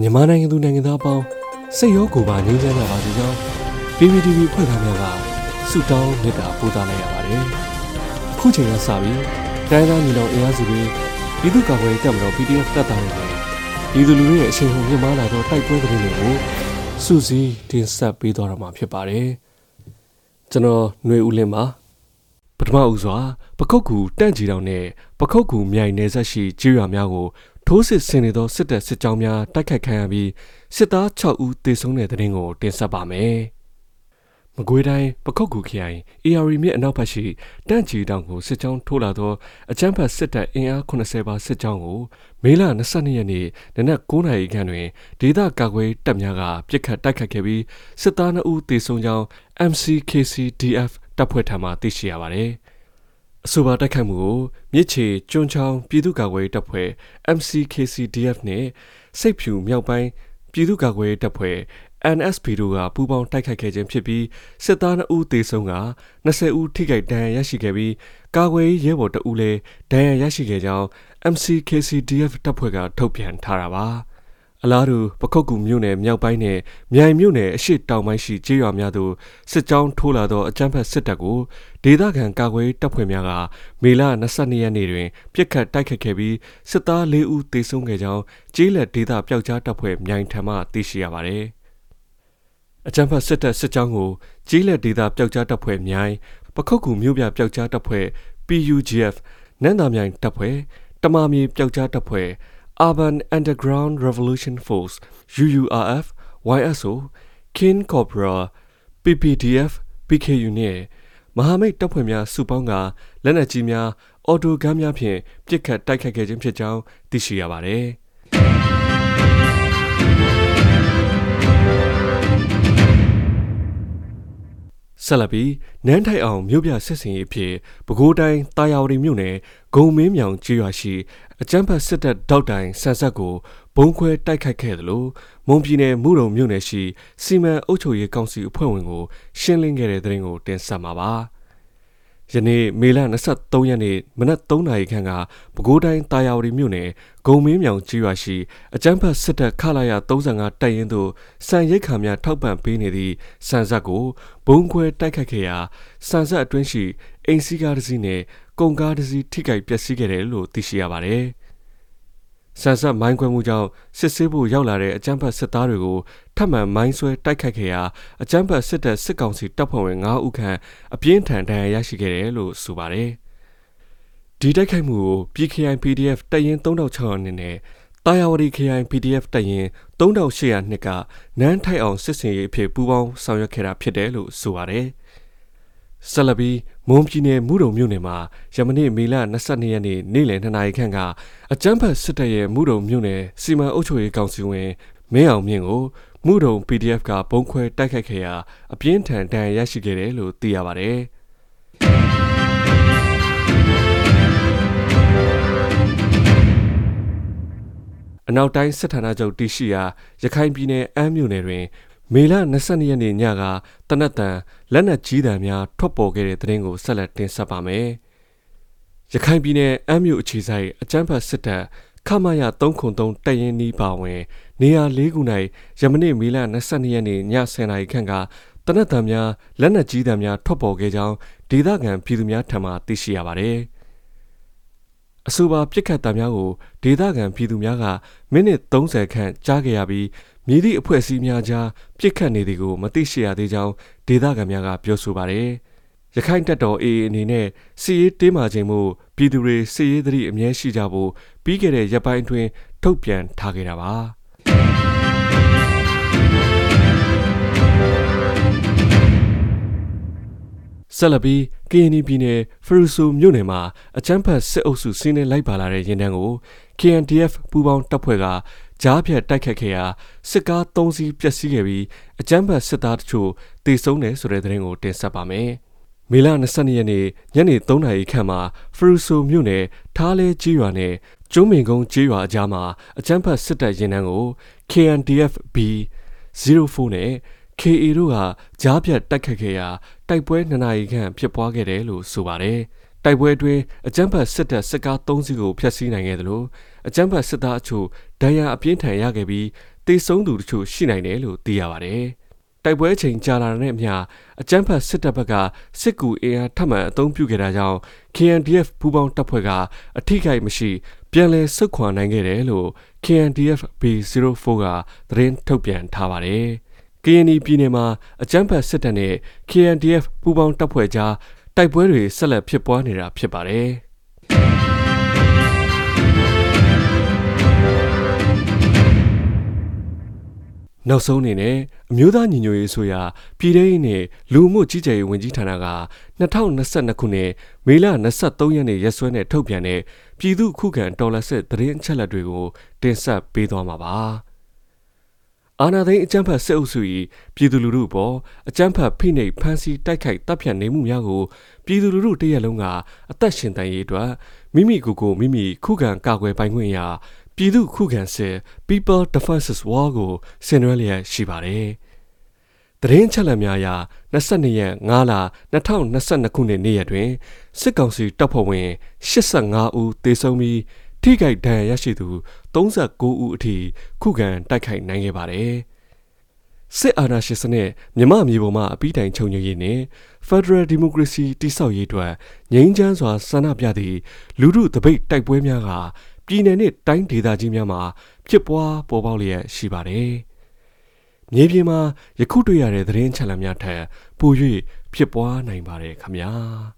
မြန်မာနိုင်ငံသူနိုင်ငံသားအပေါင်းစိတ်ရောကိုယ်ပါငြိမ်းချမ်းကြပါစေကြောင်း PPTV ဖွဲ့သားများကဆုတောင်းမေတ္တာပို့သလိုက်ရပါတယ်။အခုချိန်ကစပြီးတိုင်းသားညီနောင်အင်အားစုတွေပြည်သူ့ကာကွယ်ရေးတပ်မတော် PDF တပ်သားတွေနဲ့ပြည်သူလူထုရဲ့အချိန်ဟုန်မြင့်မားလာသောတိုက်ပွဲသတင်းတွေကိုစူးစီးတင်ဆက်ပေးသွားရမှာဖြစ်ပါတယ်။ကျွန်တော်ຫນွေဦးလင်းပါပထမဦးစွာပခုတ်ကူတန့်ကြီးတောင်နဲ့ပခုတ်ကူမြိုင်နယ်ဆက်ရှိကျေးရွာများကို ထိုးစစ်ဆင်နေသောစစ်တပ်စစ်ကြောင်းများတိုက်ခတ်ခံရပြီးစစ်သား6ဦးသေဆုံးတဲ့တဲ့ရင်ကိုတင်ဆက်ပါမယ်။မကွေးတိုင်းပခုတ်ကူခရိုင် AR မြစ်အနောက်ဘက်ရှိတန့်ချီတောင်ကိုစစ်ကြောင်းထိုးလာသောအကြမ်းဖက်စစ်တပ်အင်အား80ပါစစ်ကြောင်းကိုမေလ22ရက်နေ့နနက်9:00နာရီခန့်တွင်ဒေသကာကွယ်တပ်များကပြစ်ခတ်တိုက်ခတ်ခဲ့ပြီးစစ်သား2ဦးသေဆုံးကြောင်း MCKCDF တပ်ဖွဲ့ထံမှသိရှိရပါသည်။ အဆိုပါတိုက်ခိုက်မှုကိုမြစ်ချေကျွန်းချောင်းပြည်သူ့ကာကွယ်တပ်ဖွဲ့ MCKCDF နဲ့စိတ်ဖြူမြောက်ပိုင်းပြည်သူ့ကာကွယ်တပ်ဖွဲ့ NSP တို့ကပူးပေါင်းတိုက်ခိုက်ခဲ့ခြင်းဖြစ်ပြီးစစ်သား2ဦးသေဆုံးက20ဦးထိခိုက်ဒဏ်ရာရရှိခဲ့ပြီးကာကွယ်ရေးရဲဘော်2ဦးလည်းဒဏ်ရာရရှိခဲ့ကြောင်း MCKCDF တပ်ဖွဲ့ကထုတ်ပြန်ထားတာပါ။ အလားတူပခုတ်ကူမြို့နယ်မြောက်ပိုင်းနဲ့မြိုင်မြို့နယ်အရှိတောင်ပိုင်းရှိကျေးရွာများသို့စစ်ကြောင်းထိုးလာသောအကြမ်းဖက်စစ်တပ်ကိုဒေသခံကာကွယ်တပ်ဖွဲ့များကမေလ22ရက်နေ့တွင်ပြစ်ခတ်တိုက်ခတ်ခဲ့ပြီးစစ်သား၄ဦးသေဆုံးခဲ့ကြောင်းကျေးလက်ဒေသပျောက်ကြားတပ်ဖွဲ့မြိုင်ထံမှသိရှိရပါသည်အကြမ်းဖက်စစ်တပ်စစ်ကြောင်းကိုကျေးလက်ဒေသပျောက်ကြားတပ်ဖွဲ့မြိုင်ပခုတ်ကူမြို့ပြပျောက်ကြားတပ်ဖွဲ့ PUGF နန်းသာမြိုင်တပ်ဖွဲ့တမာမြေပျောက်ကြားတပ်ဖွဲ့ Urban Underground Revolution Force UURF YSO Kin Cobra PPDF PKU နဲ့မဟာမိတ်တပ်ဖွဲ့များစုပေါင်းကလက်နက်ကြီးများအော်တိုဂန်းများဖြင့်ပစ်ခတ်တိုက်ခိုက်ခဲ့ခြင်းဖြစ်ကြောင်းသိရှိရပါတယ်။ ဆက်လက်ပြီးနန်းထိုက်အောင်မြို့ပြဆက်စင်ရေးဖြစ်ပဲခူးတိုင်းတာယာဝတီမြို့နယ်ဂုံမင်းမြောင်ကျေးရွာရှိအကြမ်းဖက်စစ်တပ်တောက်တိုင်ဆန်ဆက်ကိုဘုံခွဲတိုက်ခိုက်ခဲ့တယ်လို့မွန်ပြည်နယ်မူရုံမြို့နယ်ရှိစီမံအုပ်ချုပ်ရေးကောင်စီအဖွဲ့ဝင်ကိုရှင်းလင်းခဲ့တဲ့တဲ့ရင်ကိုတင်ဆက်မှာပါ။ ယနေ့မေလ23ရက်နေ့မနက်3နာရီခန့်ကပဲခူးတိုင်းတာယာဝတီမြို့နယ်ဂုံမင်းမြောင်ကြီးရွာရှိအကြမ်းဖက်စစ်တပ်ခလာရ35တိုက်ရင်သို့စံရိတ်ခါများထောက်ပံ့ပေးနေသည့်စံဆက်ကိုဘုံခွဲတိုက်ခတ်ခဲ့ရာစံဆက်အတွင်းရှိအိမ်စီကားတစ်စီးနဲ့ကုန်ကားတစ်စီးထိခိုက်ပျက်စီးခဲ့တယ်လို့သိရှိရပါတယ်။ဆန်ဆက်မိုင်းခွဲမှုကြောင့်စစ်ဆေးဖို့ရောက်လာတဲ့အကြမ်းဖက်စစ်သားတွေကို ထပ်မံမိုင်းဆွဲတိုက်ခိုက်ခဲ့ရာအကြမ်းဖက်စစ်တပ်စစ်ကောင်စီတပ်ဖွဲ့ဝင်9ဦးခန့်အပြင်းထန်ဒဏ်ရာရရှိခဲ့တယ်လို့ဆိုပါတယ်။ဒီတိုက်ခိုက်မှုကို PKI PDF တပ်ရင်း3600နဲ့နဲ့တာယာဝတီ KI PDF တပ်ရင်း3800နှစ်ကနန်းထိုက်အောင်စစ်စင်ရေးအဖြစ်ပူးပေါင်းဆောင်ရွက်ခဲ့တာဖြစ်တယ်လို့ဆိုပါတယ်။ဆက်လက်ပြီးမွန်ပြည်နယ်မူတုံမြို့နယ်မှာယမနေ့မေလ22ရက်နေ့နေ့လယ်2နာရီခန့်ကအကြမ်းဖက်စစ်တပ်ရဲ့မူတုံမြို့နယ်စီမံအုပ်ချုပ်ရေးကောင်စီဝင်မင်းအောင်မြင့်ကို မူတုံ PDF ကပုံခွဲတိုက်ခိုက်ခဲ့ရာအပြင်းထန်ဒဏ်ရာရရှိခဲ့တယ်လို့သိရပါတယ်။အနောက်တိုင်းစစ်ဌာနချုပ်တရှိရာရခိုင်ပြည်နယ်အမ်းမြို့နယ်တွင် မေလ22ရက်နေ့ညကတနက်တန်လက်နက်ကြီးတံများထွက်ပေါ်ခဲ့တဲ့သတင်းကိုဆက်လက်တင်ဆက်ပါမယ်။ရခိုင်ပြည်နယ်အမ်းမြို့အခြေစိုက်အကြမ်းဖက်စစ်တပ် ခမရ303တပ်ရင်းနီးပါဝင်နေရာ၄ခု၌ယမနေ့မေလ22ရက်နေ့ည10:00နာရီခန့်ကတနက်တံများလက်နက်ကြီးတံများထွက်ပေါ်ခဲ့ကြောင်းဒေသခံပြည်သူများထံမှသိရှိရပါတယ်။အဆိုပါပြစ်ခတ်တံများကိုဒေသခံပြည်သူများကမိနစ်30ခန့်ကြားခဲ့ရပြီးမြည်သည့်အဖွဲ့အစည်းများကြားပြစ်ခတ်နေသည်ကိုမသိရှိရသေးကြောင်းဒေသခံများကပြောဆိုပါတယ်။ရခိုင်တပ်တော် AA အနေနဲ့စီရေးတင်းမာခြင်းမှု ပြည်သူတွေစီရေးသတိအမြဲရှိကြဖို့ပြီးခဲ့တဲ့ရက်ပိုင်းအတွင်းထုတ်ပြန်ထားခဲ့တာပါ။ဆက်လက်ပြီး KNY ပြည်နယ်ဖရူဆိုမြို့နယ်မှာအချမ်းဖတ်စစ်အုပ်စုစီးနှင်းလိုက်ပါလာတဲ့ရင်တန်းကို KNDF ပူးပေါင်းတပ်ဖွဲ့ကကြားဖြတ်တိုက်ခတ်ခဲ့ရာစစ်ကား၃စီးပျက်စီးခဲ့ပြီးအကြမ်းဖက်စစ်သားတချို့တေဆုံးတယ်ဆိုတဲ့သတင်းကိုတင်ဆက်ပါမယ်။ မေလ22ရက်နေ့ညနေ3နာရီခန့်မှာဖရူဆိုမြို့နယ်ထားလဲကြီးရွာနဲ့ကျုံးမင်ကုန်းကြီးရွာအကြားမှာအကြမ်းဖက်စစ်တပ်ရင်နှန်းကို KNDF B 04နဲ့ KA တို့ကကြားပြတ်တိုက်ခတ်ခဲ့ရာတိုက်ပွဲ2နာရီခန့်ဖြစ်ပွားခဲ့တယ်လို့ဆိုပါတယ်။တိုက်ပွဲအတွင်းအကြမ်းဖက်စစ်တပ်စစ်ကား၃စီးကိုဖျက်ဆီးနိုင်ခဲ့တယ်လို့အကြမ်းဖက်စစ်သားအချို့ဒဏ်ရာအပြင်းထန်ရခဲ့ပြီးတေဆုံးသူတချို့ရှိနိုင်တယ်လို့သိရပါတယ်။ တိုက်ပွဲချိန်ကြာလာတဲ့အမျှအကြမ်းဖက်စစ်တပ်ဘက်ကစစ်ကူအင်အားထပ်မံအသုံးပြုခဲ့တာကြောင့် KNDF ပူးပေါင်းတပ်ဖွဲ့ကအထိခိုက်မရှိပြန်လည်ဆုတ်ခွာနိုင်ခဲ့တယ်လို့ KNDF B04 ကသတင်းထုတ်ပြန်ထားပါတယ်။ KNY ပြည်နယ်မှာအကြမ်းဖက်စစ်တပ်နဲ့ KNDF ပူးပေါင်းတပ်ဖွဲ့ကြားတိုက်ပွဲတွေဆက်လက်ဖြစ်ပွားနေတာဖြစ်ပါတယ်။ နောက်ဆုံးအနေနဲ့အမျိုးသားညီညွတ်ရေးဆိုရာပြည်ထောင်စုနဲ့လူမှုကြီးကြပ်ရေးဝန်ကြီးဌာနက2022ခုနှစ်မေလ23ရက်နေ့ရက်စွဲနဲ့ထုတ်ပြန်တဲ့ပြည်သူ့ခုခံတော်လှန်စစ်သတင်းအချက်အလက်တွေကိုတင်ဆက်ပေးသွားမှာပါ။အာဏာသိမ်းအကြမ်းဖက်စစ်အုပ်စု၏ပြည်သူလူထုအပေါ်အကြမ်းဖက်ဖိနှိပ်ဖမ်းဆီးတိုက်ခိုက်တပ်ဖြတ်နေမှုများကိုပြည်သူလူထုတရက်လုံးကအသက်ရှင်တန်ရေးအတွက်မိမိကိုယ်ကိုမိမိခုခံကာကွယ်ပိုင်ခွင့်ရာ ပြည်သူခုခံစစ် People Defenses War ကိုဆင်နွှဲလျက်ရှိပါတယ်။သတင်းချက်လက်များအရ22ရက်5လ2022ခုနှစ်နေ့ရက်တွင်စစ်ကောင်စီတပ်ဖွဲ့ဝင်85ဦးသေဆုံးပြီးထိခိုက်ဒဏ်ရာရရှိသူ39ဦးအထိခုခံတိုက်ခိုက်နိုင်ခဲ့ပါတယ်။စစ်အာဏာရှင်စနစ်မြမမျိုးပေါ်မှာအပိတိုင်ချုပ်ညရေးနဲ့ Federal Democracy တိဆောက်ရေးအတွက်ငြိမ်းချမ်းစွာဆန္ဒပြသည့်လူထုတပိတ်တိုက်ပွဲများက ပြည်내နဲ့တိုင်းဒေသကြီးများမှာဖြစ်ပွားပေါ်ပေါက်လျက်ရှိပါတယ်။မြေပြင်မှာယခုတွေ့ရတဲ့သတင်းချက်လက်များထက်ပို၍ဖြစ်ပွားနိုင်ပါတယ်ခမညာ။